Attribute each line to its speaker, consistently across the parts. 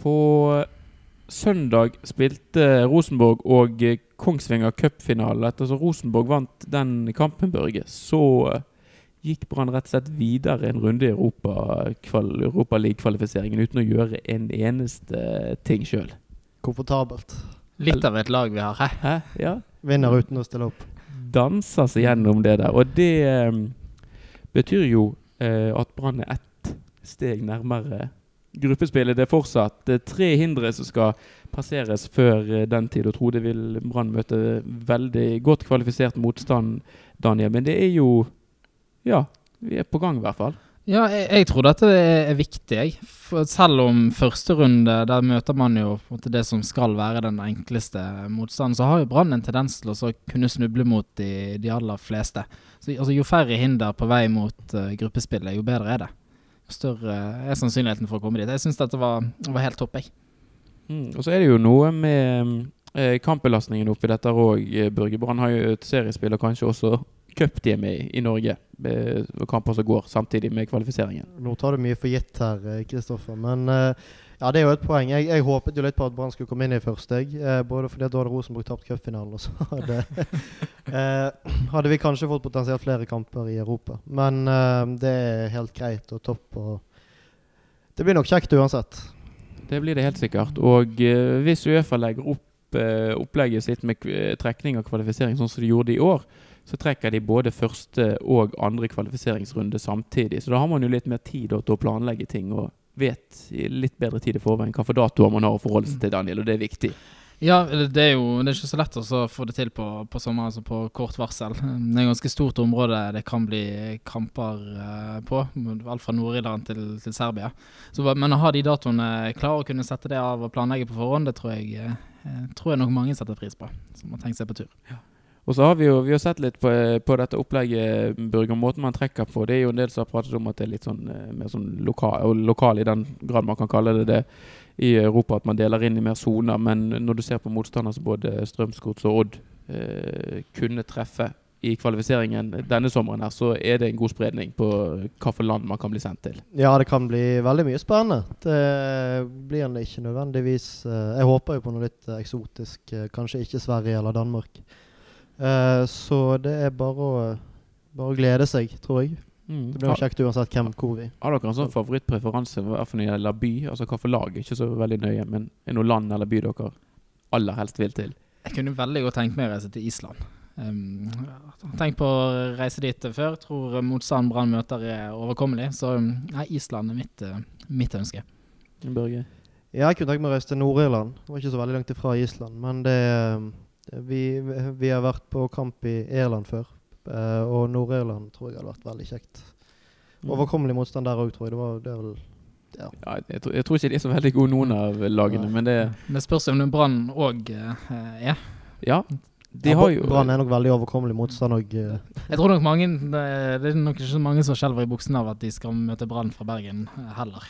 Speaker 1: På søndag spilte Rosenborg og eh, Kongsvinger cupfinale. Etter at Rosenborg vant den kampen, Børge, så eh, gikk Brann rett og slett videre en runde i Europa, kval, Europa League-kvalifiseringen uten å gjøre en eneste ting sjøl.
Speaker 2: Komfortabelt.
Speaker 3: Litt av et lag vi har, hæ?
Speaker 1: Hæ? Ja.
Speaker 2: Vinner uten å stille opp.
Speaker 1: Danser seg gjennom det der. Og det eh, betyr jo eh, at Brann er ett steg nærmere gruppespillet. Det er fortsatt tre hindre som skal passeres før eh, den tid. Og Trode vil Brann møte veldig godt kvalifisert motstand, Daniel. Men det er jo Ja, vi er på gang i hvert fall.
Speaker 3: Ja, jeg, jeg tror dette er, viktig. Jeg. For selv om første runde, der møter man jo det som skal være den enkleste motstanden, så har jo Brann en tendens til å kunne snuble mot de, de aller fleste. Så, altså, jo færre hinder på vei mot uh, gruppespillet, jo bedre er det. Større er sannsynligheten for å komme dit. Jeg syns dette var, var, helt topp, jeg.
Speaker 1: Mm, og så er det jo noe med eh, kampbelastningen oppi dette òg, Børge. Brann har jo et seriespill og kanskje også cup de er med i, i Norge. Kamper som går samtidig med kvalifiseringen.
Speaker 2: Nå tar du mye for gitt her, eh, Kristoffer. Men uh, ja, det er jo et poeng. Jeg, jeg håpet jo litt på at Brann skulle komme inn i første. Uh, både fordi da hadde Rosenborg tapt cupfinalen, og så hadde, eh, hadde vi kanskje fått potensielt flere kamper i Europa. Men det er helt greit og topp. Og det blir nok kjekt uansett.
Speaker 1: Det blir det helt sikkert. Og hvis Uefa legger opp opplegget sitt med trekning og kvalifisering sånn som de gjorde i år, så trekker de både første og andre kvalifiseringsrunde samtidig. Så da har man jo litt mer tid til å planlegge ting, og vet i litt bedre tid i forveien hvilke datoer man har å forholde seg til, Daniel, og det er viktig.
Speaker 3: Ja, det er jo det er ikke så lett å få det til på, på sommer, altså på kort varsel. Det er et ganske stort område det kan bli kamper uh, på, alt fra Nord-Irland til, til, Serbia. Så, men å ha de datoene klare å kunne sette det av og planlegge på forhånd, det tror jeg, uh, tror jeg nok mange setter pris på, som har tenkt seg på tur. Ja.
Speaker 1: Og så har vi jo vi har sett litt på, på dette opplegget, Burger, måten man trekker på. Det er jo en del som har pratet om at det er litt sånn eh, mer sånn lokal, lokal i den grad man kan kalle det det i Europa, at man deler inn i mer soner. Men når du ser på motstandere som både Strømsgods og Odd eh, kunne treffe i kvalifiseringen denne sommeren, her, så er det en god spredning på hvilket land man kan bli sendt til.
Speaker 2: Ja, det kan bli veldig mye spennende. Det blir det ikke nødvendigvis eh, Jeg håper jo på noe litt eksotisk. Kanskje ikke Sverige eller Danmark. Uh, så det er bare å, bare å glede seg, tror jeg. Mm. Det blir jo kjekt uansett hvem hvor vi
Speaker 1: Har dere en sånn favorittpreferanse hva for gjelder by? Altså hva for lag? Ikke så veldig nøye, men er det noe land eller by dere aller helst vil til?
Speaker 3: Jeg kunne veldig godt tenkt meg å reise til Island. Um, tenkt på å reise dit før. Tror motstand Brann møter er overkommelig. Så nei, Island er mitt, uh, mitt ønske.
Speaker 1: Børge?
Speaker 2: Ja, jeg kunne tenkt meg å reise til Nord-Irland. Det var ikke så veldig langt ifra Island. Men det vi, vi, har vært på kamp i Irland før, uh, og Nord-Irland tror jeg hadde vært veldig kjekt. Mm. Overkommelig motstand der òg, tror jeg. Det var det vel
Speaker 1: ja. ja jeg, tror, jeg, tror, ikke de er så veldig gode, noen av lagene, Nei. men det
Speaker 3: Det spørs om Brann òg uh, er.
Speaker 1: Ja.
Speaker 2: De ja, Brann er nok veldig overkommelig motstand òg. Uh.
Speaker 3: Jeg tror nok mange Det er nok ikke så mange som skjelver i buksene av at de skal møte Brann fra Bergen heller.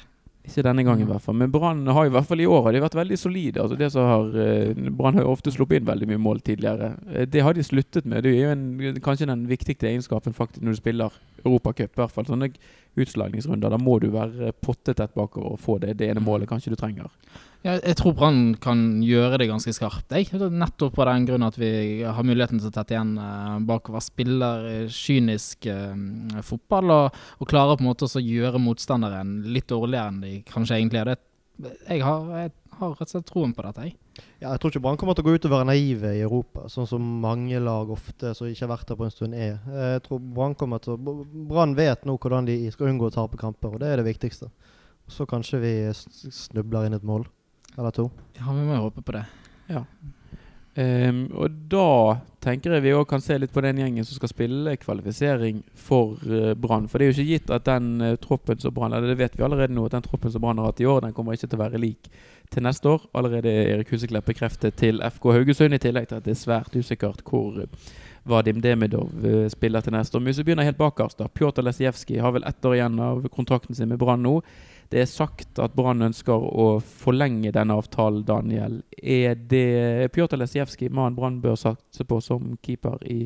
Speaker 1: Ikke denne gangen, i hvert fall. Men Brann har i hvert fall i år har de vært veldig solide. Altså det har, eh, Brann har jo ofte sluppet inn veldig mye mål tidligere. Eh, det har de sluttet med. Det er jo en, kanskje den viktigste egenskapen faktisk når du spiller Europacup. I hvert fall sånne utslagningsrunder. Da må du være pottetett bakover og få det, det ene målet kanskje du trenger.
Speaker 3: Ja, jeg tror Brann kan gjøre det ganske skarpt. Jeg. Nettopp på den grunn at vi har muligheten til å tette igjen eh, bakover. Spiller kynisk eh, fotball og, og, klarer på en måte å gjøre motstanderen litt dårligere enn de kanskje egentlig er. Det, jeg, har, jeg har rett og slett troen på dette. Jeg.
Speaker 2: Ja, jeg tror ikke Brann kommer til å gå ut og være naive i Europa, sånn som mange lag ofte som ikke har vært der på en stund er. Jeg tror Brann kommer til å Brann vet nå hvordan de skal unngå å tape kamper, og det er det viktigste. Så kanskje vi snubler inn et mål eller to.
Speaker 3: Ja, vi må jo håpe på det.
Speaker 1: Ja. Um, og da tenker jeg vi òg kan se litt på den gjengen som skal spille kvalifisering for uh, Brann. For det er jo ikke gitt at den uh, troppen som Brann Eller det vet vi allerede nå, at den troppen som Brann har hatt i år, den kommer ikke til å være lik til neste år. Allerede er Erik Huseklepp bekreftet til FK Haugesund, i tillegg til at det er svært usikkert hvor uh, Vadim Demidov spiller til neste år. Men hvis vi begynner helt bakerst, da. Pjotr Lesijevskij har vel ett år igjen av kontrakten sin med Brann nå. Det er sagt at Brann ønsker å forlenge denne avtalen, Daniel. Er det Pjotr Lesijevskij mannen Brann bør satse på som keeper i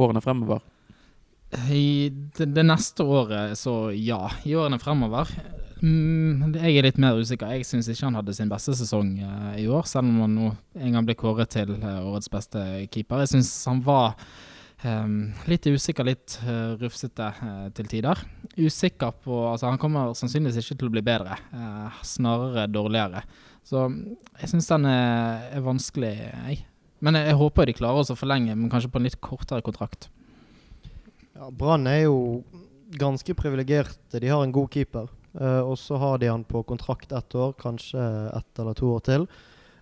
Speaker 1: årene fremover?
Speaker 3: I det, neste året, så ja. I årene fremover. Mm, jeg er litt mer usikker. Jeg syns ikke han hadde sin beste sesong uh, i år, selv om han nå en gang ble kåret til uh, årets beste keeper. Jeg syns han var um, litt usikker, litt uh, rufsete til tider. Usikker på Altså, han kommer sannsynligvis ikke til å bli bedre, snarere dårligere. Så jeg syns den er, er vanskelig, jeg. Men jeg, jeg håper de klarer å forlenge, men kanskje på en litt kortere kontrakt.
Speaker 2: Ja, Brann er jo ganske privilegerte. De har en god keeper. Uh, og så har de han på kontrakt ett år, kanskje ett eller to år til.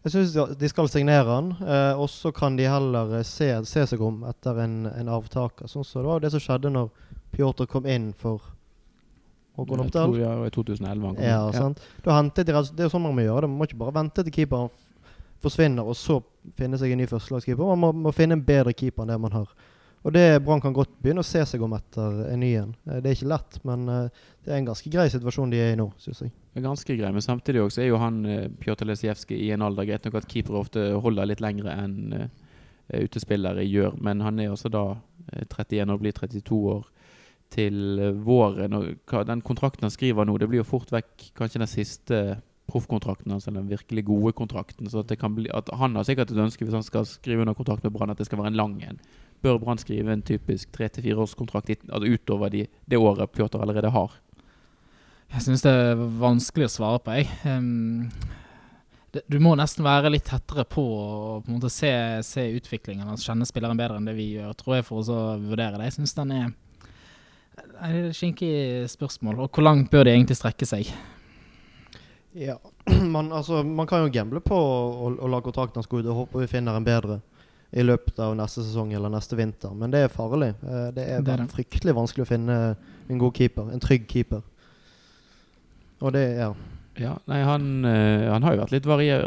Speaker 2: Jeg syns de skal signere han, eh, og så kan de heller se, se seg om etter en, en avtaker. Sånn så det var det som skjedde når Pjotr kom inn for
Speaker 1: Håkon Oppdal. Ja, i 2011
Speaker 2: ja, ja. Da hentet de, Det er jo sånn man må gjøre det. Man må ikke bare vente til keeperen forsvinner, og så finne seg en ny førstelagskeeper. Man må, må finne en bedre keeper enn det man har. Og det Brann kan godt begynne å se seg om etter en ny en. Eh, det er ikke lett, men eh, det er en ganske grei situasjon de er i nå, syns jeg.
Speaker 1: Ganske grei, men samtidig også er jo han eh, Pjotr Lesijevskij i en alder Greit nok at keepere ofte holder litt lengre enn utespillere gjør, men han er også da 31 og blir 32 år til våren. Og den kontrakten han skriver nå, det blir jo fort vekk kanskje den siste proffkontrakten, altså den virkelig gode kontrakten. Så at, bli, at han har sikkert et ønske, hvis han skal skrive under kontrakt med Brann, at det skal være en lang en bør Brann skrive en typisk tre til fire årskontrakt altså utover de, det året Pjotr allerede har?
Speaker 3: Jeg syns det er vanskelig å svare på, jeg. Um, det, du må nesten være litt tettere på å på en måte se, se utviklingen og kjenne spilleren bedre enn det vi gjør, tror jeg, for å vurdere det. Jeg syns den er det er et skinkig spørsmål. Og hvor langt bør de egentlig strekke seg?
Speaker 2: Ja, man, altså, man kan jo gamble på å, å la kontrakten gå ut og håpe vi finner en bedre i løpet av neste sesong eller neste vinter. Men det er farlig. Eh, det er, det er det. fryktelig vanskelig å finne en god keeper. En trygg keeper. Og det ja.
Speaker 1: Ja, nei, han, øh, han har jo vært litt varier,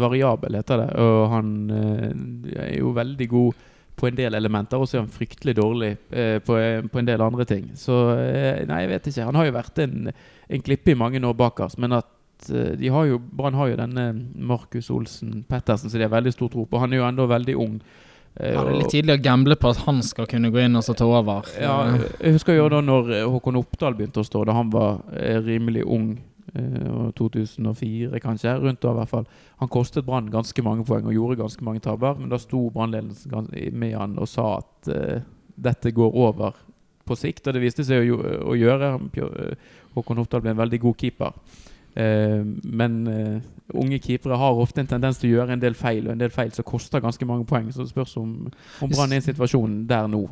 Speaker 1: variabel, heter det. Og han øh, er jo veldig god på en del elementer, og så er han fryktelig dårlig øh, på, på, en del andre ting. Så nei, jeg vet ikke. Han har jo vært en, en klippe i mange år bak oss, men at Eh, de har jo, Brann har jo denne Markus Olsen Pettersen, så de har veldig stor tro på. Han er jo enda veldig ung.
Speaker 3: Eh, ja, Det er litt tidlig å gamble på at han skal kunne gå inn og ta over.
Speaker 1: Ja, jeg husker jo da når eh, Håkon Oppdal begynte å stå, da han var rimelig ung. 2004 kanskje, rundt da i hvert fall. Han kostet Brann ganske mange poeng og gjorde ganske mange tabber, men da sto brannledelsen med han og sa at uh, dette går over på sikt, og det viste seg å, å gjøre. Håkon Oppdal ble en veldig god keeper. Uh, men uh, unge keepere har ofte en tendens til å gjøre en del feil, og en del feil som koster ganske mange poeng. Så det spørs om, om Brann er i en situasjon der nå.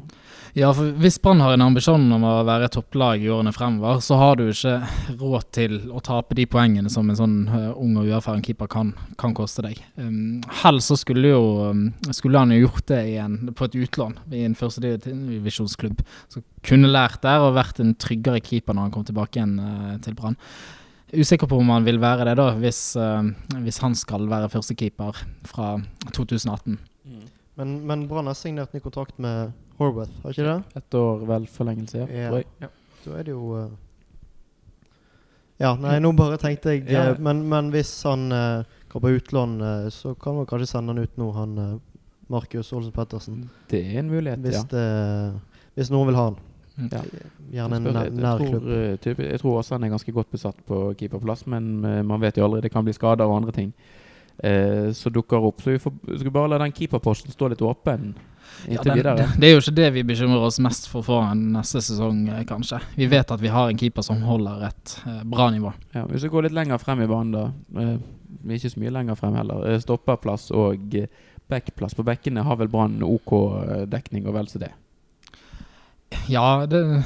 Speaker 3: Ja, for Hvis Brann har en ambisjon om å være topplag i årene fremover, så har du ikke råd til å tape de poengene som en sånn uh, ung og uerfaren keeper kan, kan koste deg. Um, Helst så skulle, jo, um, skulle han jo gjort det en, på et utlån i en førstedivisjonsklubb. Så kunne lært der og vært en tryggere keeper når han kom tilbake igjen til Brann. Usikker på om han vil være det, da, hvis, uh, hvis han skal være førstekeeper fra 2018. Mm.
Speaker 2: Men, men Brann har signert ny kontrakt med Horwath, har ikke det?
Speaker 1: Et år vel forlengelse, ja.
Speaker 2: ja. ja. Da er det jo uh, Ja, nei, nå bare tenkte jeg ja. uh, men, men, hvis han går på utlån, så kan man kanskje sende han ut nå, han Markus Olsen Pettersen.
Speaker 1: Det er en mulighet,
Speaker 2: hvis
Speaker 1: ja.
Speaker 2: Det, hvis noen vil ha han. Mm. Ja. Gjerne en nær, nær.
Speaker 1: Jeg tror, jeg tror også han er ganske godt besatt på keeperplass, men uh, man vet jo aldri. Det kan bli skader og andre ting Eh, som dukker opp. Så vi får, skal bare la den keeperposten stå litt åpen
Speaker 3: ja, den, det, det, er jo ikke det vi bekymrer oss mest for foran neste sesong, eh, kanskje. Vi vet at vi har en keeper som holder et eh, bra nivå.
Speaker 1: Ja, Hvis vi går litt lenger frem i banen, da. Uh, ikke så mye lenger frem heller. Stopperplass og backplass. På bekkene har vel Brann OK dekning og vel så det.
Speaker 3: Ja, det,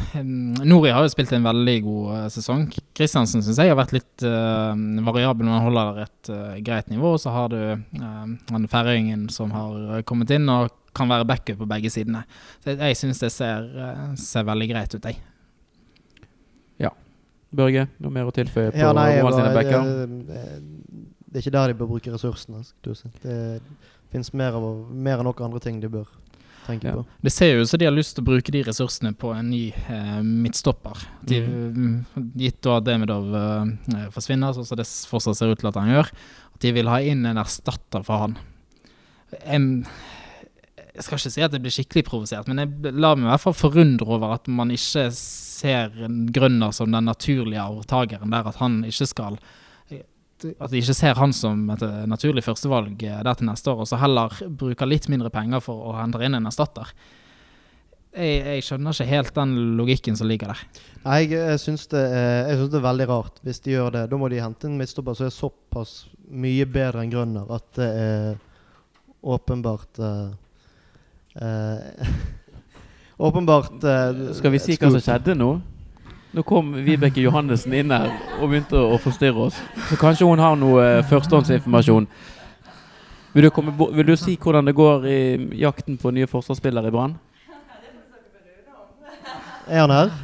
Speaker 3: Nori har jo spilt en veldig god uh, sesong. Kristiansen syns jeg har vært litt uh, variabel han holder et uh, greit nivå. Så har du han færøyingen som har kommet inn og kan være backup på begge sidene. Så jeg syns det ser, ser, veldig greit ut, jeg.
Speaker 1: Ja. Børge, noe mer å tilføye på ja, nei, sine backer?
Speaker 2: Det er ikke der de bør bruke ressursene. Det finnes mer, av, mer enn noen andre ting de bør tenker ja. på.
Speaker 3: Det ser jo ut som de har lyst til å bruke de ressursene på en ny eh, midtstopper. De, mm. Gitt da Demidov eh, forsvinner, sånn som det fortsatt ser ut til at han gjør. At de vil ha inn en erstatter for han. Jeg, jeg skal ikke si at jeg blir skikkelig provosert, men jeg lar meg i hvert fall forundre over at man ikke ser Grønner som den naturlige arvtakeren der, at han ikke skal at de ikke ser han som et eh, naturlig førstevalg eh, der til neste år, og så heller bruker litt mindre penger for å hente inn en erstatter. Jeg, jeg skjønner ikke helt den logikken som ligger der.
Speaker 2: Nei, jeg, jeg syns det, er- jeg synes det er veldig rart hvis de gjør det. Da må de hente en midtstopper som er såpass mye bedre enn Grønner at det er åpenbart uh, uh, Åpenbart uh,
Speaker 1: Skal vi si hva som skjedde nå? Nå kom Vibeke Johannessen inn her og begynte å forstyrre oss. Så kanskje hun har noe eh, førstehåndsinformasjon. Vil du, komme, vil du si hvordan det går i jakten på nye forsvarsspillere i Brann?
Speaker 2: Er han her?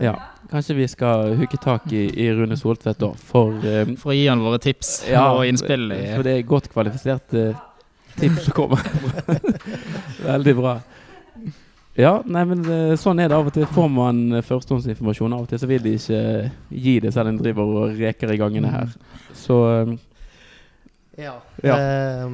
Speaker 1: Ja. Kanskje vi skal hooke tak i, i Rune Soltvedt da, for um,
Speaker 3: For å gi han våre tips og innspill.
Speaker 1: For det er godt kvalifiserte tips som kommer. Veldig bra. Ja, nei, men eh, sånn er det av og til. Får man eh, førstehåndsinformasjon, av og til så vil de ikke gi det selv om en driver og reker i gangene her. Så eh,
Speaker 2: Ja.
Speaker 1: Ja.
Speaker 2: Eh,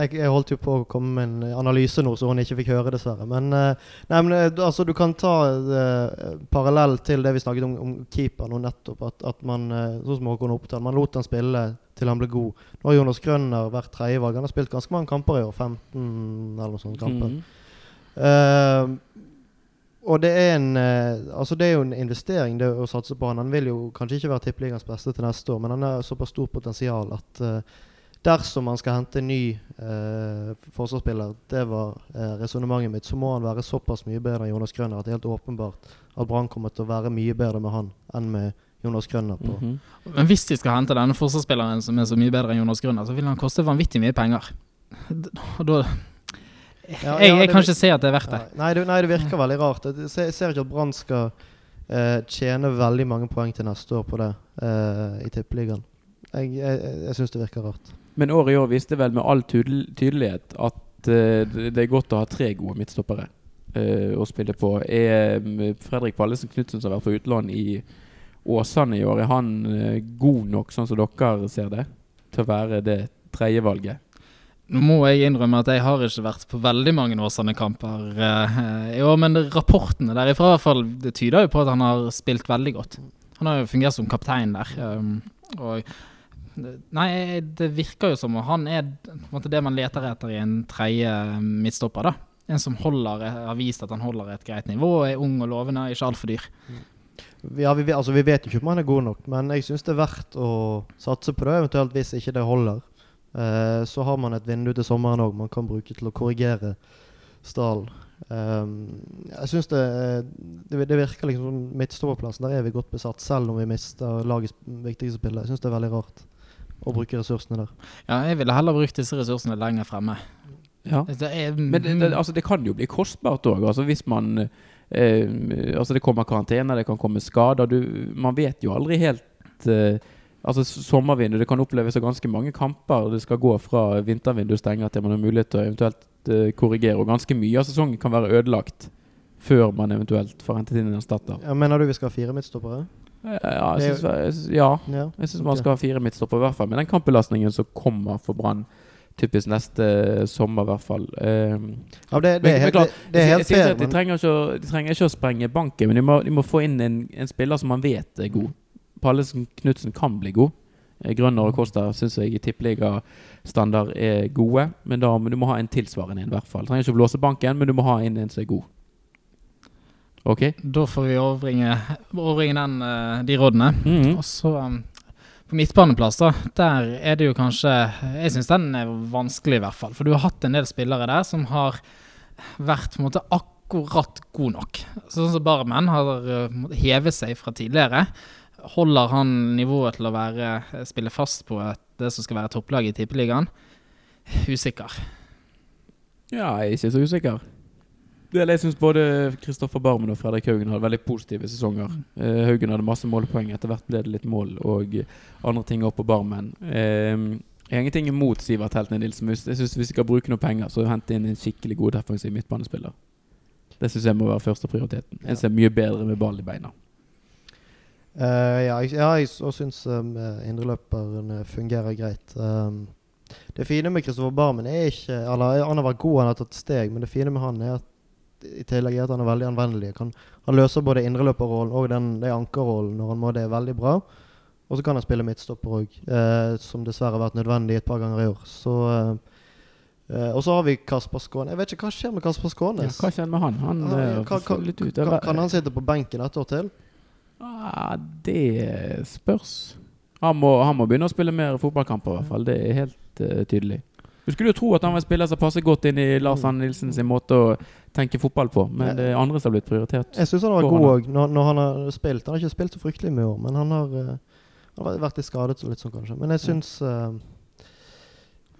Speaker 2: jeg, jeg holdt jo på å komme med en analyse nå, så hun ikke fikk høre, dessverre. Men, eh, nei, men eh, du- altså, du kan ta eh, parallell til det vi snakket om, om keeper nå nettopp. At, at man, eh, sånn som Håkon Oppdal, man lot han spille til han ble god. Nå har Jonas Grønner vært tredjevalg. Han har spilt ganske mange kamper i år. 15 eller noe sånt kamper.
Speaker 1: mm.
Speaker 2: Eh, og det er en eh, Altså det er jo en investering det å satse på han. Han vil jo kanskje ikke være tippeligaens beste til neste år, men han har såpass stort potensial at uh, dersom man skal hente en ny eh, forsvarsspiller, det var uh, resonnementet mitt, så må han være såpass mye bedre enn Jonas Grønner at det er helt åpenbart at Brann kommer til å være mye bedre med han enn med Jonas Grønner. på
Speaker 1: -hmm.
Speaker 3: Men hvis de skal hente denne forsvarsspilleren som er så mye bedre enn Jonas Grønner, så vil han koste vanvittig mye penger. Da
Speaker 2: Ja,
Speaker 3: Jeg, jeg kan ikke se at det er verdt det.
Speaker 2: Ja, nei, det, nei, det virker veldig rart. Jeg ser, jeg ser ikke at Brann skal uh, tjene veldig mange poeng til neste år på det uh, i Tippeligaen. Jeg, jeg, jeg syns det virker rart.
Speaker 1: Men året i år viste vel med all tydel tydelighet at uh, det er godt å ha tre gode midtstoppere eh, å spille på. Er Fredrik Pallesen Knutsen som har vært på utlån i Åsane i år, er han god nok, sånn som dere ser det, til å være det tredje valget?
Speaker 3: Nå må jeg innrømme at jeg har ikke vært på veldig mange Åsane-kamper eh, i men rapportene derifra i hvert fall, det tyder jo på at han har spilt veldig godt. Han har jo fungert som kaptein der. um, og Nei, det virker jo som om han er måte det man leter etter i en tredje midtstopper. da. En som holder, har vist at han holder et greit nivå, er ung og lovende, ikke altfor dyr.
Speaker 2: Ja, vi, altså, vi vet jo ikke om han er god nok, men jeg syns det er verdt å satse på det. Eventuelt hvis ikke det holder. Eh, så har man et vindu til sommeren òg man kan bruke til å korrigere stallen. Um, jeg syns det, det Det virker liksom som midtståplassen. Der er vi godt besatt, selv om vi mister lagets viktigste spiller. Jeg syns det er veldig rart å bruke ressursene der.
Speaker 3: Ja, jeg ville heller brukt disse ressursene lenger fremme.
Speaker 1: Ja.
Speaker 3: Det er,
Speaker 1: Men det, det, altså, det kan jo bli kostbart òg. Altså, hvis man eh, Altså, det kommer karantene, det kan komme skader. Du, man vet jo aldri helt eh, Altså, sommervindu Det kan oppleves som ganske mange kamper det skal gå fra vintervinduet stenger til man har mulighet til å eventuelt uh, korrigere. Og ganske mye av sesongen kan være ødelagt før man eventuelt får hentet inn en erstatter.
Speaker 2: Ja, mener du vi skal ha fire midtstoppere?
Speaker 1: Eh, Ja, jeg syns, jeg ja,
Speaker 2: Ja.
Speaker 1: jeg syns man skal ha fire midtstopper, i hvert fall med den kampbelastningen som kommer for Brann. Typisk neste sommer, i hvert fall. Um,
Speaker 2: Ja, det, det,
Speaker 1: Men- men
Speaker 2: helt,
Speaker 1: klart,
Speaker 2: det, det er helt fair.
Speaker 1: de, trenger ikke å, de trenger ikke å sprenge banken, men de må, de må få inn en, en spiller som man vet er god. Pallesen Knutsen kan bli god. Eh, Grønner og Kosta syns jeg i tippeligastandard er gode, men da men du må ha en tilsvarende en, i hvert fall. Trenger ikke å blåse banken, men du må ha en, en som er god. Ok?
Speaker 3: Da får vi overbringe, overbringe den, eh, de rådene.
Speaker 1: Mhm.
Speaker 3: Og så um, på midtbaneplass, da. Der er det jo kanskje Jeg syns den er vanskelig, i hvert fall. For du har hatt en del spillere der som har vært på en måte akkurat god nok. Sånn som Barmen har på hevet seg fra tidligere. Holder han nivået til å være eh, spille fast på et, det som skal være topplaget i Tippeligaen? Usikker.
Speaker 1: Ja, jeg er ikke så usikker. Det jeg syns både Kristoffer Barmen og Fredrik Haugen hadde veldig positive sesonger. Eh, Haugen hadde masse målpoeng. Etter hvert ble det litt mål og andre ting opp på Barmen. Eh, jeg har ingenting imot Sivert Heltene Nilsen. Jeg synes Hvis vi skal bruke noe penger, så hente inn en skikkelig god defensiv midtbanespiller. Det syns jeg må være førsteprioriteten. En som er mye bedre med ball i beina.
Speaker 2: Eh, ja, jeg, ja, jeg syns um, indreløperen fungerer greit. Um, det fine med Kristoffer Barmen er ikke Eller han har vært god, han har tatt steg, men det fine med han er at i tillegg er at han er veldig anvendelig. Han, han løser både indreløperrollen og den, den ankerrollen når han må det veldig bra. Og så kan han spille midtstopper òg, uh, som dessverre har vært nødvendig et par ganger i år. Så uh, Uh, Og så har vi Kasper Skåne. Jeg vet ikke hva skjer med Kasper Skånes.
Speaker 1: Ja, hva skjer med han? Han
Speaker 2: Ja,
Speaker 1: eh,
Speaker 2: kan, kan, kan, kan han sitte på benken et år til?
Speaker 1: Ah, det spørs. Han må, han må begynne å spille mer fotballkamper, i hvert fall. Det er helt uh, tydelig. Du skulle jo tro at han var en spiller som passer godt inn i Lars Anne Nilsen sin måte å tenke fotball på, men det er andre som har blitt prioritert.
Speaker 2: Jeg syns han var god òg når, når han har spilt. Han har ikke spilt så fryktelig mye i år, men han har, uh, han har vært litt skadet litt sånn, kanskje. Men jeg syns eh,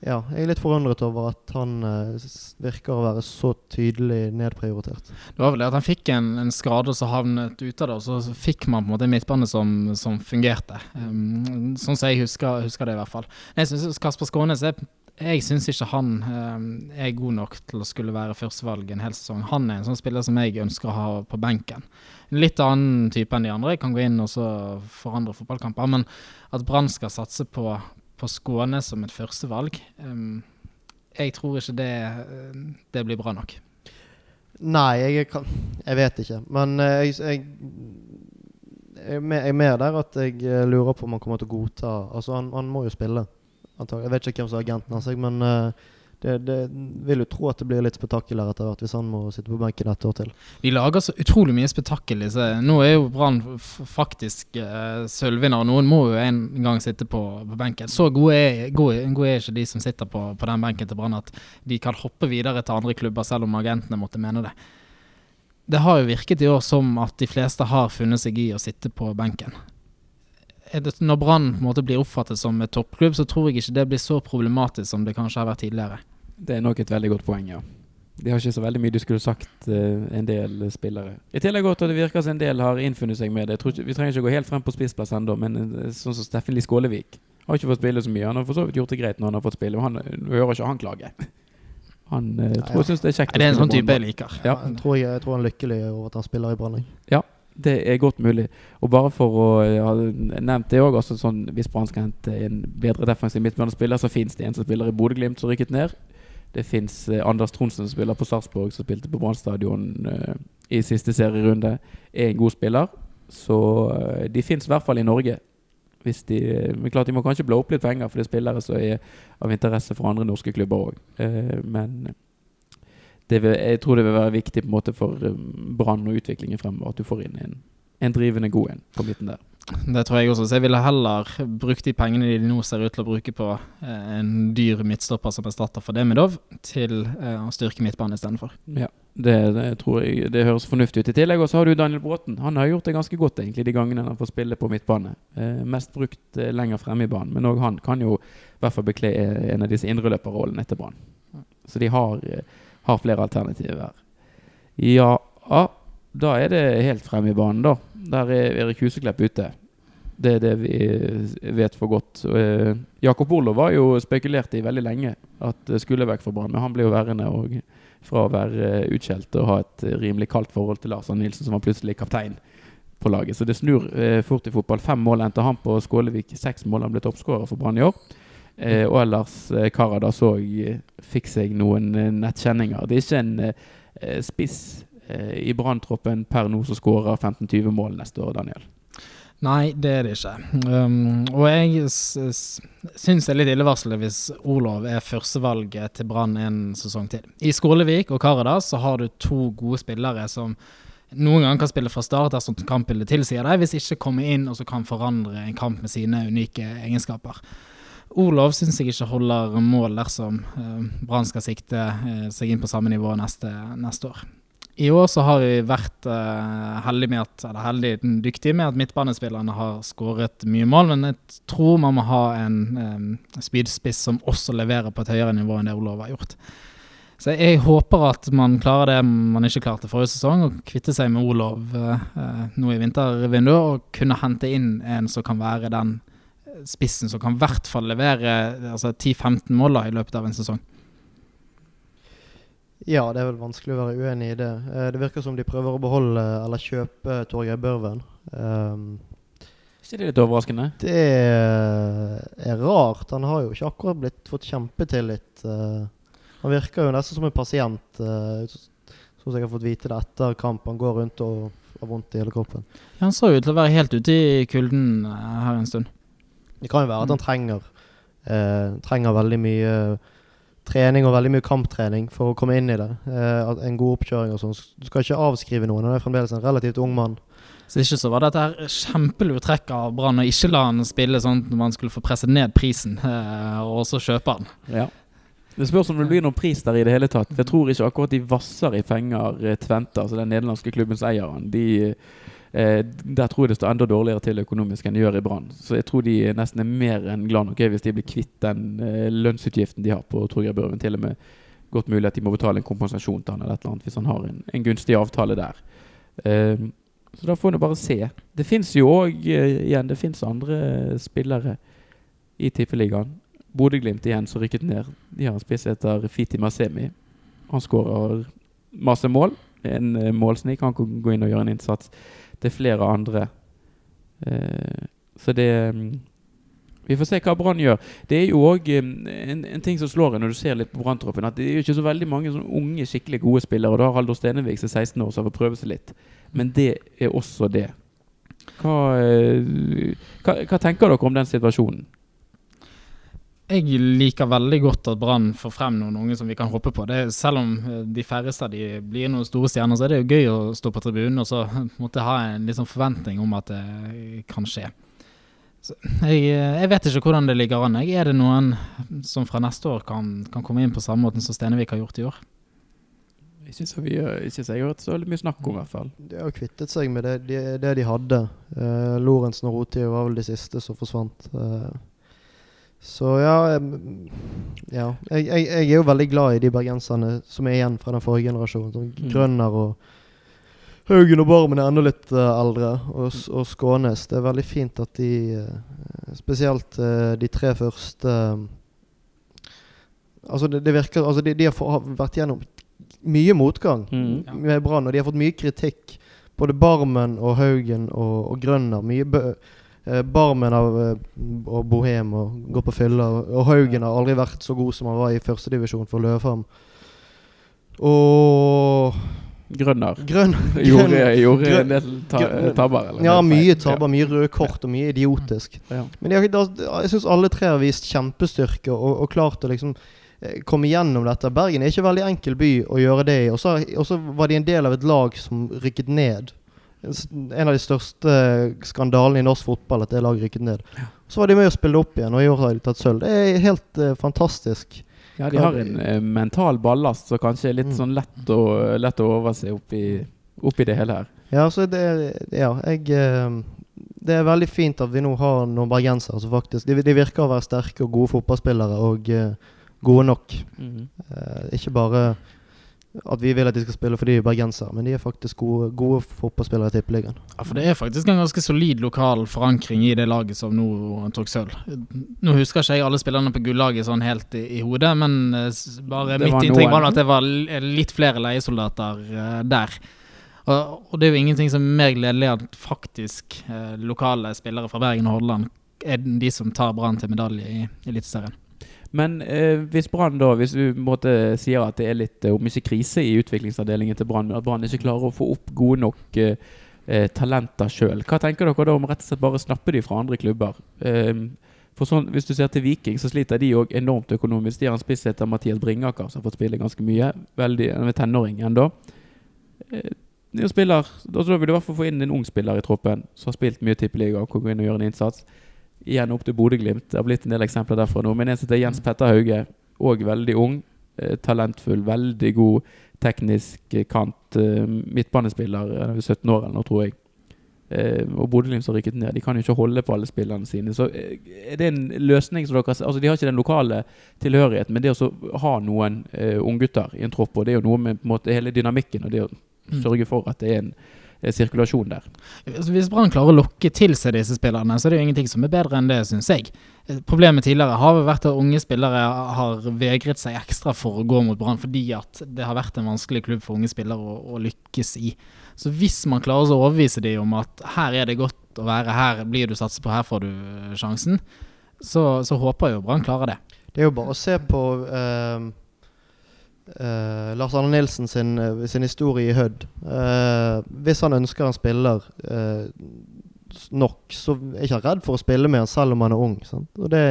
Speaker 2: Ja, jeg er litt forundret over at han eh, virker å være så tydelig nedprioritert.
Speaker 3: Det var vel det at han fikk en, en skade og så havnet ute av det, og så, fikk man på en måte en midtbane som, som fungerte. Um, sånn som jeg husker, husker det, i hvert fall. Jeg synes Kasper Skånes er jeg syns ikke han um, er god nok til å skulle være førstevalg en hel sesong. Han er en sånn spiller som jeg ønsker å ha på benken. En litt annen type enn de andre. Jeg kan gå inn og forandre fotballkamper. Men at Brann skal satse på, på Skåne som et førstevalg um, Jeg tror ikke det, det blir bra nok.
Speaker 2: Nei, jeg, kan, jeg vet ikke. Men eh, jeg, jeg, jeg, er mer- er der at jeg eh, lurer på om han kommer til å godta Altså, han, han må jo spille. Antagelig. Jeg vet ikke hvem som er agenten hans, men eh, det, det vil jo tro at det blir litt spetakkel etter hvert hvis han må sitte på benken et år til.
Speaker 3: De lager så utrolig mye spetakkel. Nå er jo Brann faktisk uh, sølvvinner. Noen må jo en gang sitte på, på benken. Så gode er, gode, gode er ikke de som sitter på, på den benken til Brann at de kan hoppe videre til andre klubber, selv om agentene måtte mene det. Det har jo virket i år som at de fleste har funnet seg i å sitte på benken. Når Brann blir oppfattet som et toppklubb, så tror jeg ikke det blir så problematisk som det kanskje har vært tidligere.
Speaker 1: Det er nok et veldig godt poeng, ja. De har ikke så veldig mye de skulle sagt, uh, en del spillere. I tillegg godt at det virker som en del har innfunnet seg med det. Jeg tror ikke, vi trenger ikke gå helt frem på spissplass ennå, men uh, sånn som Steffen Lie Skålevik har ikke fått spille så mye. Han har for så vidt gjort det greit når han har fått spille, men han hører ikke han klage. Han eh, tror jeg syns det er kjekt.
Speaker 3: Det er en sånn type jeg liker.
Speaker 1: Ja.
Speaker 2: Jeg, tror jeg, jeg tror han er lykkelig over at han spiller i Brann. Ja,
Speaker 1: Det er godt mulig. Og bare for å ha nevnt det òg, altså sånn, hvis Brann skal hente en bedre defensiv midtbanespiller, så fins det en som spiller i Bodø-Glimt som rykket ned. Det fins eh, Anders Tronsen som spiller på Sarpsborg, som spilte på Brann eh, i siste serierunde. Er en god spiller. Så eh, de fins i hvert fall i Norge. Hvis de, men klart de må kanskje blå opp litt penger, for det er spillere som er av interesse for andre norske klubber òg. Men vil, jeg tror det vil være viktig på en måte for Brann og utviklingen fremover at du får inn en, en drivende god en på midten der.
Speaker 3: Det tror jeg også. Så jeg ville heller brukt de pengene de nå ser ut til å bruke på eh, en dyr midtstopper som erstatter for Demidov, til eh, å styrke midtbanen istedenfor.
Speaker 1: Ja, det, det tror jeg Det høres fornuftig ut. I tillegg også har du Daniel Bråten. Han har gjort det ganske godt egentlig de gangene han får spille på midtbane. Eh, mest brukt eh, lenger fremme i banen, men òg han kan jo i hvert fall bekle en av disse indreløperrollene etter Brann. Så de har, har flere alternativer her. Ja, ah, da er det helt fremme i banen, da. Der er Erik Huseklepp ute. Det er det vi eh, vet for godt. Eh, Jakob Olo var jo spekulert i veldig lenge at det skulle vekk fra Brann, men han ble jo værende og fra å være eh, utskjelt og ha et eh, rimelig kaldt forhold til Lars Arne Nilsen, som var plutselig kaptein på laget. Så det snur eh, fort i fotball. Fem mål endte han på Skålevik. Seks mål han ble toppskårer for Brann i år. Eh, og ellers eh, Karadas eh, fikk seg noen nettkjenninger. Det er ikke en spiss i Brann-troppen per nå som skårer 15-20 mål neste år, Daniel.
Speaker 3: Nei, det er det ikke. Um, og jeg syns det er litt illevarslende hvis Olov er førstevalget til Brann en sesong til. I Skålevik og Karadas så har du to gode spillere som noen ganger kan spille fra start dersom kampbildet tilsier det, hvis ikke kommer inn og så kan forandre en kamp med sine unike egenskaper. Olov syns jeg ikke holder mål dersom uh, Brann skal sikte eh, seg inn på samme nivå neste, neste år. I år så har vi vært uh, heldige med at, eller heldig, dyktige med at midtbanespillerne har skåret mye mål, men jeg tror man må ha en um, spydspiss som også leverer på et høyere nivå enn det Olav har gjort. Så jeg håper at man klarer det man ikke klarte forrige sesong, å kvitte seg med Olav uh, nå i vintervinduet, og kunne hente inn en som kan være den spissen som kan i hvert fall levere altså 10-15 mål i løpet av en sesong.
Speaker 2: Ja, det er vel vanskelig å være uenig i det. Eh, det virker som de prøver å beholde eller kjøpe Torgeir Børven. Um,
Speaker 1: ikke det litt overraskende?
Speaker 2: Det er rart. Han har jo ikke akkurat blitt fått kjempetillit. Uh, han virker jo nesten som en pasient uh, hos jeg har fått vite det etter kamp. Han går rundt og har vondt i hele kroppen.
Speaker 3: Ja, han så ut til å være helt ute i kulden eh, her en stund.
Speaker 2: Det kan jo være at han
Speaker 3: Mm.
Speaker 2: trenger eh, Trenger veldig mye trening og veldig mye kamptrening for å komme inn i det. Eh, en god oppkjøring og sånn. Du skal ikke avskrive noen. Han er fremdeles en relativt ung mann.
Speaker 3: Så ikke så var det et her kjempelurt trekk av Brann å ikke la han spille sånn når man skulle få presset ned prisen, eh, og så kjøpe han.
Speaker 1: Ja. Det spørs om det blir noen pris der i det hele tatt. Jeg tror ikke akkurat de vasser i penger Tventa, Tvente, altså den nederlandske klubbens eier. De, eh, der tror jeg det står enda dårligere til økonomisk enn det gjør i Brann. Så jeg tror de nesten er mer enn glad nok hvis de blir kvitt den eh, lønnsutgiften de har på Torgeir Børven. Til og med godt mulig at de må betale en kompensasjon til han eller et eller annet hvis han har en, en gunstig avtale der. Eh, så da får en bare se. Det fins jo òg igjen det finnes andre spillere i Tippeligaen. Bodø-Glimt igjen som rykket ned. De har en spiss heter Fiti Masemi. Han skårer masse mål. En eh, målsnik. Han kan gå inn og gjøre en innsats. Det er flere andre. Eh, så det mm, Vi får se hva Brann gjør. Det er jo òg en, en ting som slår en når du ser litt på Branntroppen, at det er jo ikke så veldig mange sånne unge, skikkelig gode spillere. Og da har Haldor Stenevik som er 16 år, som har fått prøve seg litt. Men det er også det. Hva, eh, hva, hva tenker dere om den situasjonen?
Speaker 3: Jeg liker veldig godt at Brann får frem noen unge som vi kan håpe på. Det er, selv om eh, de færreste de blir noen store stjerner, så er det jo gøy å stå på tribunen og så måtte ha en liksom forventning om at det kan skje. Så jeg, eh, jeg vet ikke hvordan det ligger an. Er det noen som fra neste år kan, kan komme inn på samme måten som Stenevik har gjort i år?
Speaker 1: Jeg syns vi, jeg har hørt så mye snakk om, i hvert fall.
Speaker 2: De har kvittet seg med det de, det de hadde. Uh, Lorentzen og Rotio var vel de siste som forsvant. Eh, så ja, ja. Jeg, jeg, jeg er jo veldig glad i de bergenserne som er igjen fra den forrige generasjonen. Som
Speaker 1: Mm.
Speaker 2: Grønner og Haugen og Barmen er enda litt uh, eldre. Og, og Skånes. Det er veldig fint at de eh, Spesielt uh, de tre første Altså, det, det virker Altså, de, de har, få- har vært gjennom mye motgang
Speaker 1: Mm.
Speaker 3: Ja.
Speaker 2: med Brann, og de har fått mye kritikk. Både Barmen og Haugen og, og Grønner. Mye bø Barmen av, eh, og Bohem og går på fylla. Og, Haugen har aldri vært så god som han var i førstedivisjon for Løvham. Og
Speaker 1: Grønner.
Speaker 2: Grønn
Speaker 1: Gjorde, gjorde
Speaker 2: Grønn-
Speaker 1: en del ta
Speaker 2: Grønn-
Speaker 1: tabber? eller
Speaker 2: Ja, mye tabber, mye røde kort og mye idiotisk.
Speaker 1: Ja.
Speaker 2: Men jeg, jeg syns alle tre har vist kjempestyrke og, og klart å liksom eh, komme gjennom dette. Bergen er ikke en veldig enkel by å gjøre det i. Og så var de en del av et lag som rykket ned. En av de største skandalene i norsk fotball at det laget rykket ned. Så var de med å spille opp igjen, og i år har de tatt sølv. Det er helt uh, fantastisk.
Speaker 1: ja, de har en uh, mental ballast som kanskje er litt
Speaker 2: Mm.
Speaker 1: sånn lett å, lett å overse oppi, oppi det hele her.
Speaker 2: Ja, så det Ja, jeg uh, Det er veldig fint at vi nå har noen bergensere som faktisk de, de virker å være sterke og gode fotballspillere og uh, gode nok. Eh, ikke bare at vi vil at de skal spille fordi de er bergensere, men de er faktisk gode, gode fotballspillere i Tippeligaen.
Speaker 3: Ja, for det er faktisk en ganske solid lokal forankring i det laget som nå tok sølv. Nå husker ikke jeg alle spillerne på gullaget sånn helt i, i hodet, men eh, bare
Speaker 1: Det
Speaker 3: mitt inntrykk var at det var litt flere leiesoldater uh, der. Og, og det er jo ingenting som er mer gledelig at faktisk uh, lokale spillere fra Bergen og Hordaland er de som tar Brann til medalje i Eliteserien.
Speaker 1: Men eh, hvis Brann da, hvis du måte sier at det er litt, eh, om ikke krise i utviklingsavdelingen til Brann, men at Brann ikke klarer å få opp gode nok eh, eh, talenter sjøl, hva tenker dere da om rett og slett bare snappe de fra andre klubber? Eh, for sånn, Hvis du ser til Viking, så sliter de òg enormt økonomisk. De har en spiss heter Mathias Bringaker, som har fått spille ganske mye. Veldig, Han tenåring ennå. Eh, spiller, da vil du i hvert fall få inn en ung spiller i troppen som har spilt mye tippeliga og kan gå inn og gjøre en innsats. Igjen opp til Bodø-Glimt. Det har blitt en del eksempler derfra nå. Men en som heter Jens Petter Hauge, òg veldig ung. Eh, talentfull, veldig god teknisk eh, kant. Eh, midtbanespiller, eh, 17 år eller noe, tror jeg. Eh, og Bodø-Glimt har rykket ned. De kan jo ikke holde på alle spillerne sine. Så er det en løsning som dere Altså, de har ikke den lokale tilhørigheten, men det å ha noen eh, unggutter i en tropp, og det er jo noe med måte hele dynamikken, og det å
Speaker 3: Mm.
Speaker 1: sørge for at det er en sirkulasjon der.
Speaker 3: Altså, Hvis Brann klarer å lokke til seg disse spillerne, så er det jo ingenting som er bedre enn det, syns jeg. Eh, Problemet tidligere har vel vært at unge spillere har vegret seg ekstra for å gå mot Brann, fordi at det har vært en vanskelig klubb for unge spillere å, å lykkes i. Så hvis man klarer å overbevise dem om at her er det godt å være, her blir du satset på, her får du eh, sjansen, så, så håper jeg jo Brann klarer det.
Speaker 2: Det er jo bare å se på eh, eh, Lars Arne Nilsen sin, eh, sin historie i Hødd. Uh, hvis han ønsker en spiller uh, nok, så er ikke han redd for å spille med han selv om han er ung. Sant? Og det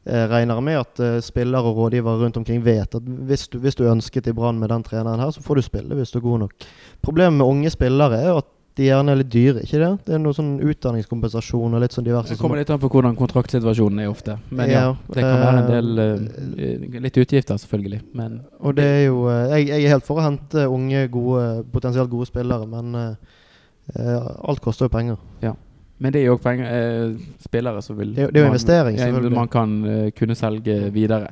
Speaker 2: regner jeg med at spillere og rådgivere rundt omkring vet. At hvis du, hvis du ønsket i Brann med den treneren her, så får du spille hvis du er god nok. Problemet med unge spillere er at de gjerne er litt dyre, ikke det? Det er noe sånn utdanningskompensasjon og litt sånn diverse
Speaker 1: Det kommer litt an på hvordan kontraktsituasjonen er ofte. Men ja,
Speaker 2: Ja,
Speaker 1: det kan være en del
Speaker 2: eh,
Speaker 1: Litt utgifter, selvfølgelig. Men
Speaker 2: Og det er jo uh, jeg, jeg er helt for å hente unge, gode, potensielt gode spillere, men eh, alt koster jo penger.
Speaker 1: Men det er jo også penger, spillere som vil
Speaker 2: Det er jo- det er jo
Speaker 1: man-
Speaker 2: investering,
Speaker 1: ja,
Speaker 2: selvfølgelig.
Speaker 1: Man kan kunne selge videre.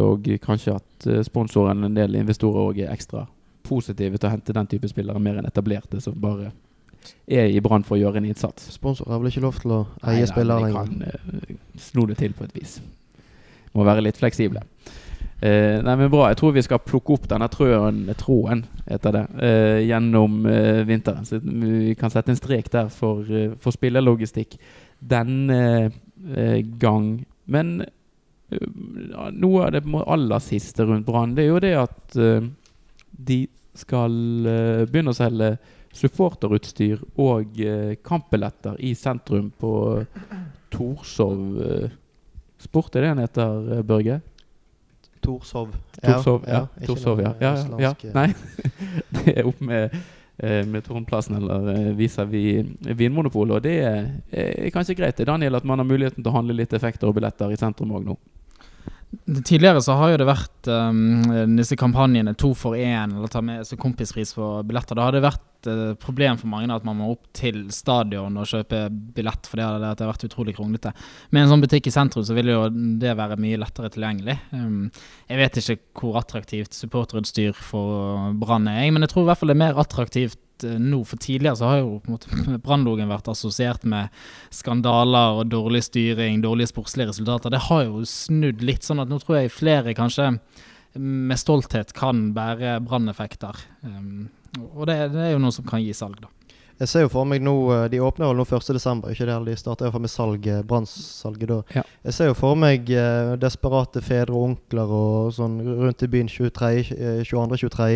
Speaker 1: Og kanskje at sponsoren, en del investorer, òg er ekstra positive til å hente den type spillere, mer enn etablerte, som bare er i Brann for å gjøre en innsats.
Speaker 2: Sponsor har vel ikke lov til å
Speaker 1: Nei,
Speaker 2: eie
Speaker 1: nei,
Speaker 2: spillere
Speaker 1: men de
Speaker 2: lenger.
Speaker 1: kan uh, sno det til på et vis. Må være litt fleksible. Uh, nei, men Bra. Jeg tror vi skal plukke opp denne trøen, tråden heter det, uh, gjennom uh, vinteren. Så vi kan sette en strek der for, for spillerlogistikk denne gang. Men noe av det aller siste rundt Brann, det er jo det at de skal eh, begynne å selge supporterutstyr og uh, kampbilletter i sentrum på Torshov eh, Sport, er det den heter, eh, Børge?
Speaker 2: Torshov.
Speaker 1: Torshov, ja.
Speaker 2: ja.
Speaker 1: Torshov, ja. ja, ja, ja. Nei, det er opp med, eh, med Tårnplassen eller eh, vis-à-vis Vinmonopolet. Og det er, er kanskje greit, Daniel, at man har muligheten til å handle litt effekter og billetter i sentrum òg nå.
Speaker 3: Tidligere så har jo det vært um, disse kampanjene to for én, eller ta med kompispris på billetter. Da har det vært et problem for mange at man må opp til stadion og kjøpe billett, for det har vært utrolig kronglete. Med en sånn butikk i sentrum så vil jo det være mye lettere tilgjengelig. Um, jeg vet ikke hvor attraktivt supporterutstyr for Brann er, men jeg tror i hvert fall det er mer attraktivt eh, nå. For tidligere så har jo Brannlogen vært assosiert med skandaler og dårlig styring, dårlige sportslige resultater. Det har jo snudd litt, sånn at nå tror jeg flere kanskje med stolthet kan bære branneffekter. Um, og det, det er jo noe som kan gi salg, da.
Speaker 2: Jeg ser jo for meg nå eh, De åpner vel nå 1.12., ikke det? De starter iallfall med salg, eh, brannsalget da.
Speaker 1: Ja.
Speaker 2: Jeg ser jo for meg eh, desperate fedre og onkler og sånn rundt i byen 22.-23.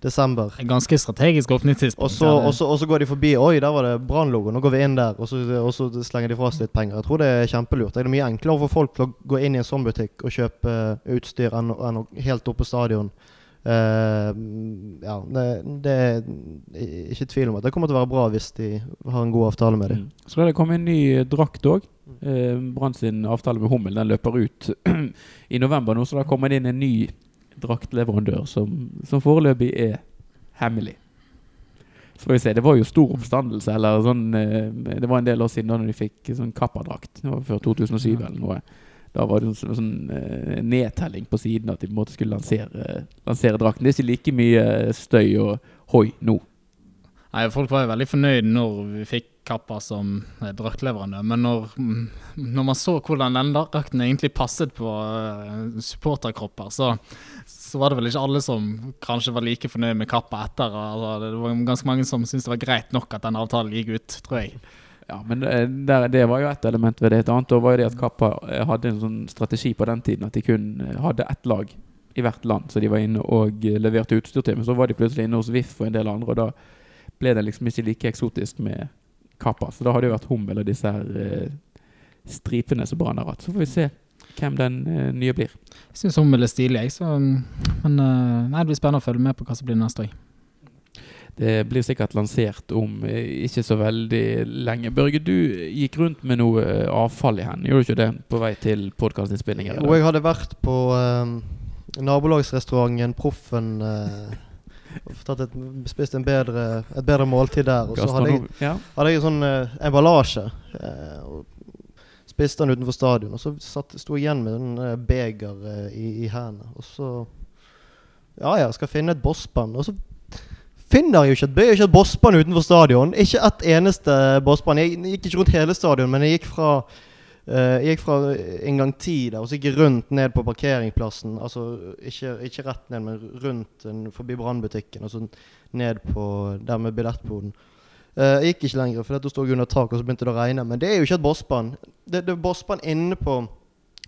Speaker 2: desember.
Speaker 3: En ganske strategisk åpningstidspunkt.
Speaker 2: Og så,
Speaker 3: ja,
Speaker 2: og, så, og så går de forbi Oi, der var det brannlogo. Nå går vi inn der. Og så, og så slenger de fra seg litt penger. Jeg tror det er kjempelurt. Det er mye enklere for folk å gå inn i en sånn butikk og kjøpe eh, utstyr enn, enn helt opp på stadion. Eh, ja, det, det er ikke tvil om at det kommer til å være bra hvis de har en god avtale med dem.
Speaker 1: Mm. Så det kommet en ny drakt òg. Uh, Brann sin avtale med Hummel den løper ut i november nå, så da kommer det inn en ny draktleverandør som, som foreløpig er hemmelig. Så får vi se. Det var jo stor oppstandelse. Eller sånn, uh, det var en del år siden da når de fikk sånn Kappa-drakt. Det var før 2007 eller noe. Da var det sånn, sånn eh, nedtelling på siden at de på en måte skulle lansere, lansere drakten. Det er ikke like mye støy og hoi nå.
Speaker 3: Nei, Folk var jo veldig fornøyd når vi fikk Kappa som eh, draktleverandør, men når, når man så hvordan den drakten egentlig passet på eh, supporterkropper, så, så var det vel ikke alle som kanskje var like fornøyd med Kappa etter. Altså, det var ganske mange som syntes det var greit nok at den avtalen gikk ut, tror jeg.
Speaker 1: Ja, men eh, der, det var jo ett element ved det. Et annet var jo det at Kappa eh, hadde en sånn strategi på den tiden at de kun eh, hadde ett lag i hvert land, så de var inne og leverte utstyr til. Men så var de plutselig inne hos VIF og en del andre, og da ble det liksom ikke like eksotisk med Kappa. Så da hadde det vært Hummel og disse her stripene som Brann har. Så får vi se hvem den nye blir.
Speaker 3: Jeg syns Hummel er stilig, jeg, så Men eh, nei, det blir spennende å følge med på hva som blir neste år.
Speaker 1: Det blir sikkert lansert om eh, ikke så veldig lenge. Børge, du gikk rundt med noe eh, avfall i hendene, gjorde du ikke det? På vei til podkastinnspillinger?
Speaker 2: Og jeg hadde vært på eh, nabolagsrestauranten Proffen. eh, et, spist en bedre, et bedre måltid der. Og så hadde jeg, hadde jeg en sånn eh, emballasje. eh, og spiste den utenfor stadion. Og så satt, sto jeg igjen med en eh, beger i, i hendene. Og så Ja ja, skal finne et bossband. Og så finner jo ikke et, ikke et bossbane utenfor stadion. Ikke et eneste bossbane. Jeg gikk ikke rundt hele stadion, men jeg gikk fra uh, jeg gikk fra inngang ti der, og så gikk jeg rundt ned på parkeringsplassen. Altså ikke, ikke rett ned, men rundt en, forbi brannbutikken, og så ned på der med billettboden. Uh, jeg gikk ikke lenger, for da sto under tak, og så begynte det å regne. Men det er jo ikke et bossbane. Det, det er bossbane inne på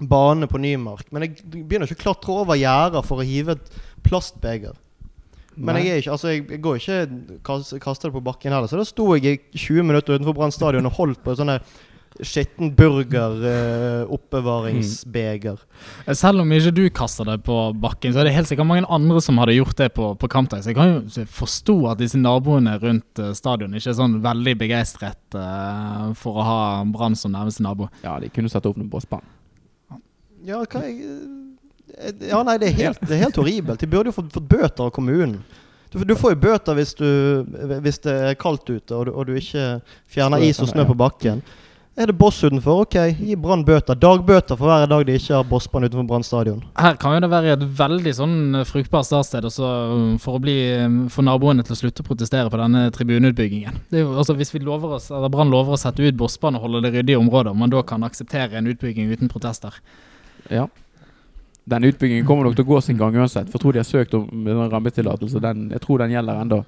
Speaker 2: bane på Nymark. Men jeg begynner ikke å klatre over gjerder for å hive et plastbeger. Men jeg, er ikke, altså jeg, jeg går ikke kast, kaster det på bakken heller. Så da sto jeg i 20 minutter utenfor Brann stadion og holdt på en sånn skitten burger-oppbevaringsbeger.
Speaker 3: Eh, Selv om ikke du kaster det på bakken, så er det helt sikkert mange andre som hadde gjort det på, på kampdag. Så jeg kan jo forstå at disse naboene rundt eh, stadion ikke er sånn veldig begeistret uh, for å ha Brann som nærmeste nabo.
Speaker 1: Ja, de kunne satt opp noen båsband.
Speaker 2: ja, hva jeg, ja, nei, det er helt, det er helt horribelt. De burde jo fått, fått bøter av kommunen. Du, du får jo bøter hvis, du, hvis det er kaldt ute og du, og du ikke fjerner is og snø på bakken. Er det boss utenfor? Ok, gi Brann bøter. Dagbøter for hver dag de ikke har bossbånd utenfor Brann stadion.
Speaker 3: Her kan jo det være et veldig sånn eh, fruktbart startsted også, um, for å bli um, få naboene til å slutte å protestere på denne tribuneutbyggingen. Det er jo, altså, hvis vi lover oss, eller Brann lover å sette ut bossbane og holde det ryddig i området, om man da kan akseptere en utbygging uten protester.
Speaker 1: Ja. Den utbyggingen kommer nok til å gå sin gang uansett. For jeg tror de har søkt om en rammetillatelse. Den, jeg tror den gjelder ennå.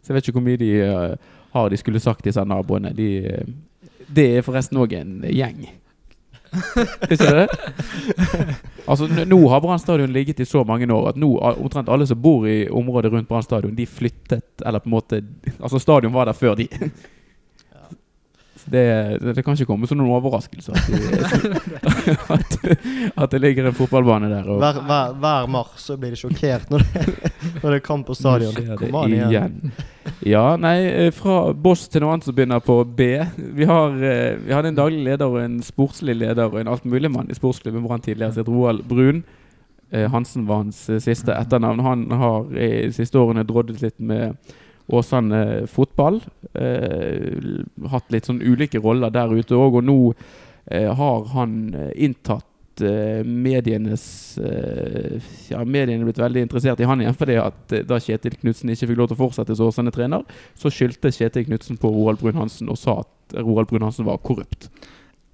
Speaker 1: Så jeg vet ikke hvor mye de uh, har de skulle sagt, disse naboene. De, uh, det er forresten òg en gjeng. Ikke det? Altså, nå har Brann stadion ligget i så mange år at nå omtrent alle som bor i området rundt Brann stadion, de flyttet Eller på en måte Altså, stadion var der før de. Det, det, kan ikke komme som noen overraskelse at, de, at, at det ligger en fotballbane der. Og
Speaker 2: Hver, hver, hver mars så blir de sjokkert når det, når det er kamp på stadion.
Speaker 1: Nå skjer det
Speaker 2: Kom an igjen.
Speaker 1: igjen. Ja, nei, eh, fra Boss til noe annet som begynner på B. Vi, har, eh, vi hadde en daglig leder og en sportslig leder og en altmuligmann i sportsklubben Brann tidligere, som het Roald Brun. Eh, Hansen var hans siste etternavn. Han har i siste årene droddet litt med Åsane fotball. Eh, hatt litt sånn ulike roller der ute òg, og nå eh, har han eh, inntatt eh, medienes eh, Ja, mediene blitt veldig interessert i han igjen. fordi at eh, da Kjetil Knutsen ikke fikk lov til å fortsette som Åsane-trener, så skyldte Kjetil Knutsen på Roald Brun-Hansen og sa at Roald Brun-Hansen var korrupt.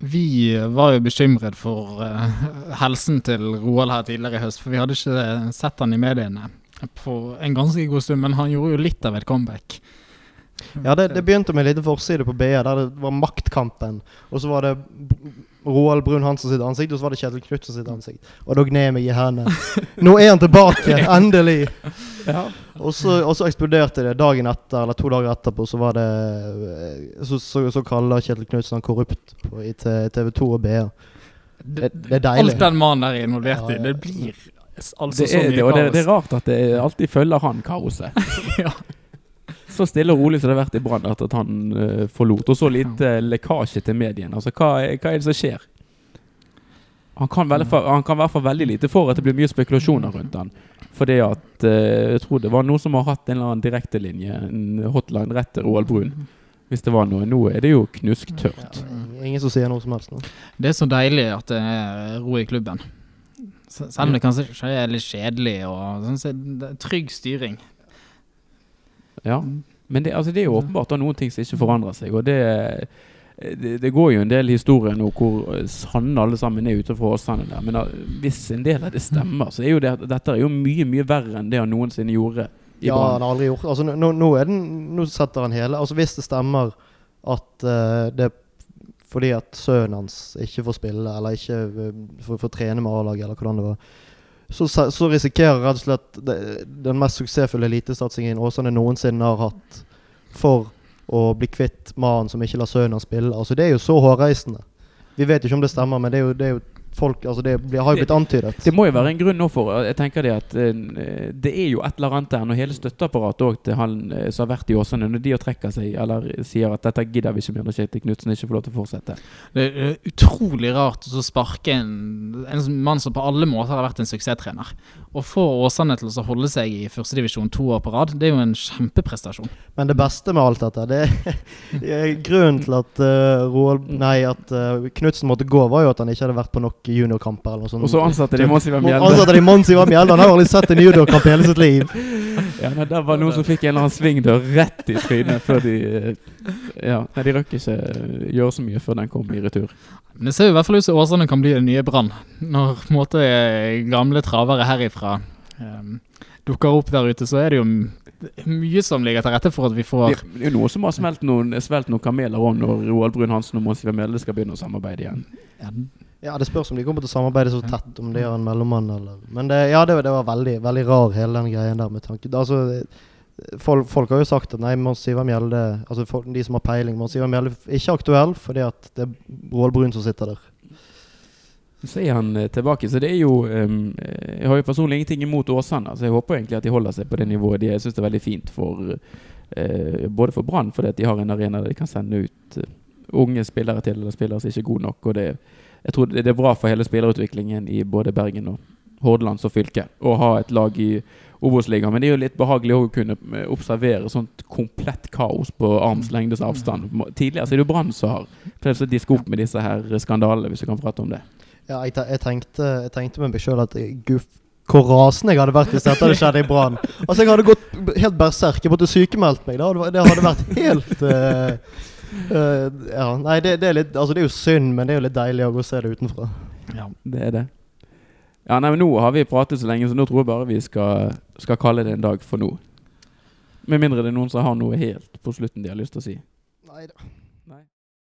Speaker 3: Vi var jo bekymret for eh, helsen til Roald her tidligere i høst, for vi hadde ikke sett han i mediene på en ganske god stund, men han gjorde jo litt av et comeback.
Speaker 2: Ja, det, det begynte med en liten forside på BA der det var Maktkampen. Og så var det Roald Brun-Hansen sitt ansikt, og så var det Kjetil Knutsen sitt ansikt. Og da gned meg i hendene. Nå er han tilbake! Endelig! Og så, og så eksploderte det dagen etter, eller to dager etterpå, så var det eh, Så, så, så kaller Kjetil Knutsen han korrupt på, i TV 2 og BA. Det, det er deilig.
Speaker 3: Alt den mannen der er involvert
Speaker 2: Ja,
Speaker 3: i,
Speaker 2: ja.
Speaker 3: det blir altså
Speaker 1: Det
Speaker 3: så
Speaker 1: er,
Speaker 3: mye
Speaker 1: det, og det, det er rart at det alltid følger han kaoset.
Speaker 3: Ja.
Speaker 1: Så stille og rolig som det har vært i Brann etter at han uh, forlot. Og så lite lekkasje til mediene. Altså, hva, hva er det som skjer? Han kan, vel, han kan i hvert fall veldig lite for at det blir mye spekulasjoner rundt han. Fordi at uh, Jeg tror det var noen som har hatt en eller annen direktelinje, en hotline, rett til Roald Brun. Hvis det var noe. Nå er det jo knusktørt.
Speaker 2: Ja, ingen som sier noe som helst nå.
Speaker 3: Det er så deilig at det er ro i klubben. Se- Selv om det kanskje er litt kjedelig og sånn, så trygg styring.
Speaker 1: Ja. Men det, altså, det er jo åpenbart da noen ting som ikke forandrer seg. Og det, det, det går jo en del historier nå hvor sanne alle sammen er utenfor fra der. Men da, hvis en del av det stemmer, så er jo det, dette er jo mye mye verre enn det han noensinne gjorde i
Speaker 2: Ja, han har aldri gjort Altså, nå, nå, er den, nå setter han hele Altså, hvis det stemmer at uh, det er fordi at sønnen hans ikke får spille, eller ikke eh, får, får trene med A-laget, eller hvordan det var, så, så risikerer rett og slett den mest suksessfulle elitesatsingen Åsane noensinne har hatt, for å bli kvitt mannen som ikke lar sønnen hans spille. Altså, det er jo så hårreisende. Vi vet ikke om det stemmer, men det er jo, det er jo folk Altså, det blir- har jo blitt antydet.
Speaker 1: Det må jo være en grunn nå for Jeg tenker det at eh, det er jo et eller annet der når hele støtteapparatet også til han eh, som har vært i Åsane, når de trekker seg eller sier at dette gidder vi ikke mer når Kjetil Knutsen ikke får lov til å fortsette.
Speaker 3: Det er eh, utrolig rart å sparke en, en mann som på alle måter har vært en suksesstrener. Å få Åsane til å holde seg i førstedivisjon to år på rad, det er jo en kjempeprestasjon.
Speaker 2: Men det beste med alt dette, det, det er grunnen til at uh, Roald Nei, at uh, Knutsen måtte gå, var jo at han ikke hadde vært på nok juniorkamper eller noe sånt.
Speaker 1: Og så ansatte de
Speaker 2: Monsiva
Speaker 1: Mjelde.
Speaker 2: Ansatte de Mjelde. Han har aldri sett en juniorkamp i hele sitt liv.
Speaker 1: Ja, nei, Der var noen som fikk en eller annen svingdør rett i trynet før de eh, Ja, nei, de rakk ikke eh, gjøre så mye før den kom i retur.
Speaker 3: Men det ser jo i hvert fall ut som Åsane kan bli den nye Brann. Når på en måte gamle travere herifra um, dukker opp der ute, så er det jo mye som ligger til rette for at vi får
Speaker 1: Det er jo noe som har smelt noen, smelt noen kameler òg, når Roald Brun Hansen og Mons Mjelde skal begynne å samarbeide igjen.
Speaker 3: ja,
Speaker 2: Ja, Det spørs om de kommer til å samarbeide så tett, om de har en mellommann eller Men det, ja, det, det var veldig, veldig rar, hele den greien der med tanke Altså, folk, folk har jo sagt at nei, Mons Ivar Mjelde Altså folk, de som har peiling, Mons Ivar Mjelde er ikke aktuell fordi at det er Roald Brun som sitter der.
Speaker 1: Så er han eh, tilbake. Så det er jo eh, Jeg har jo personlig ingenting imot Åsane. Så jeg håper egentlig at de holder seg på det nivået de er. Jeg syns det er veldig fint for uh, både for Brann, fordi at de har en arena der de kan sende ut uh, unge spillere til, eller spillere som ikke er gode nok. Og det, jeg tror det er bra for hele spillerutviklingen i både Bergen og Hordaland som fylke å ha et lag i Obos-ligaen. Men det er jo litt behagelig å kunne eh, observere sånt komplett kaos på arms lengdes avstand. Tidligere så er det jo Brann som har prøvd å diske opp med disse her skandalene, hvis vi kan prate om det.
Speaker 2: Ja, jeg, jeg, tenkte, jeg tenkte med meg sjøl at guff hvor rasende jeg hadde vært hvis dette hadde skjedd i Brann. Altså, jeg hadde gått helt berserk. Jeg måtte sykemeldt meg. Det hadde, det hadde vært helt eh, eh, Ja, nei, det, det er litt Altså, det er jo synd, men det er jo litt deilig å gå og se det utenfra.
Speaker 3: Ja.
Speaker 1: Det er det. Ja, nei, men Nå har vi pratet så lenge, så nå tror jeg bare vi skal, skal kalle det en dag for nå. Med mindre det er noen som har noe helt på slutten de har lyst til å si.
Speaker 2: Nei da.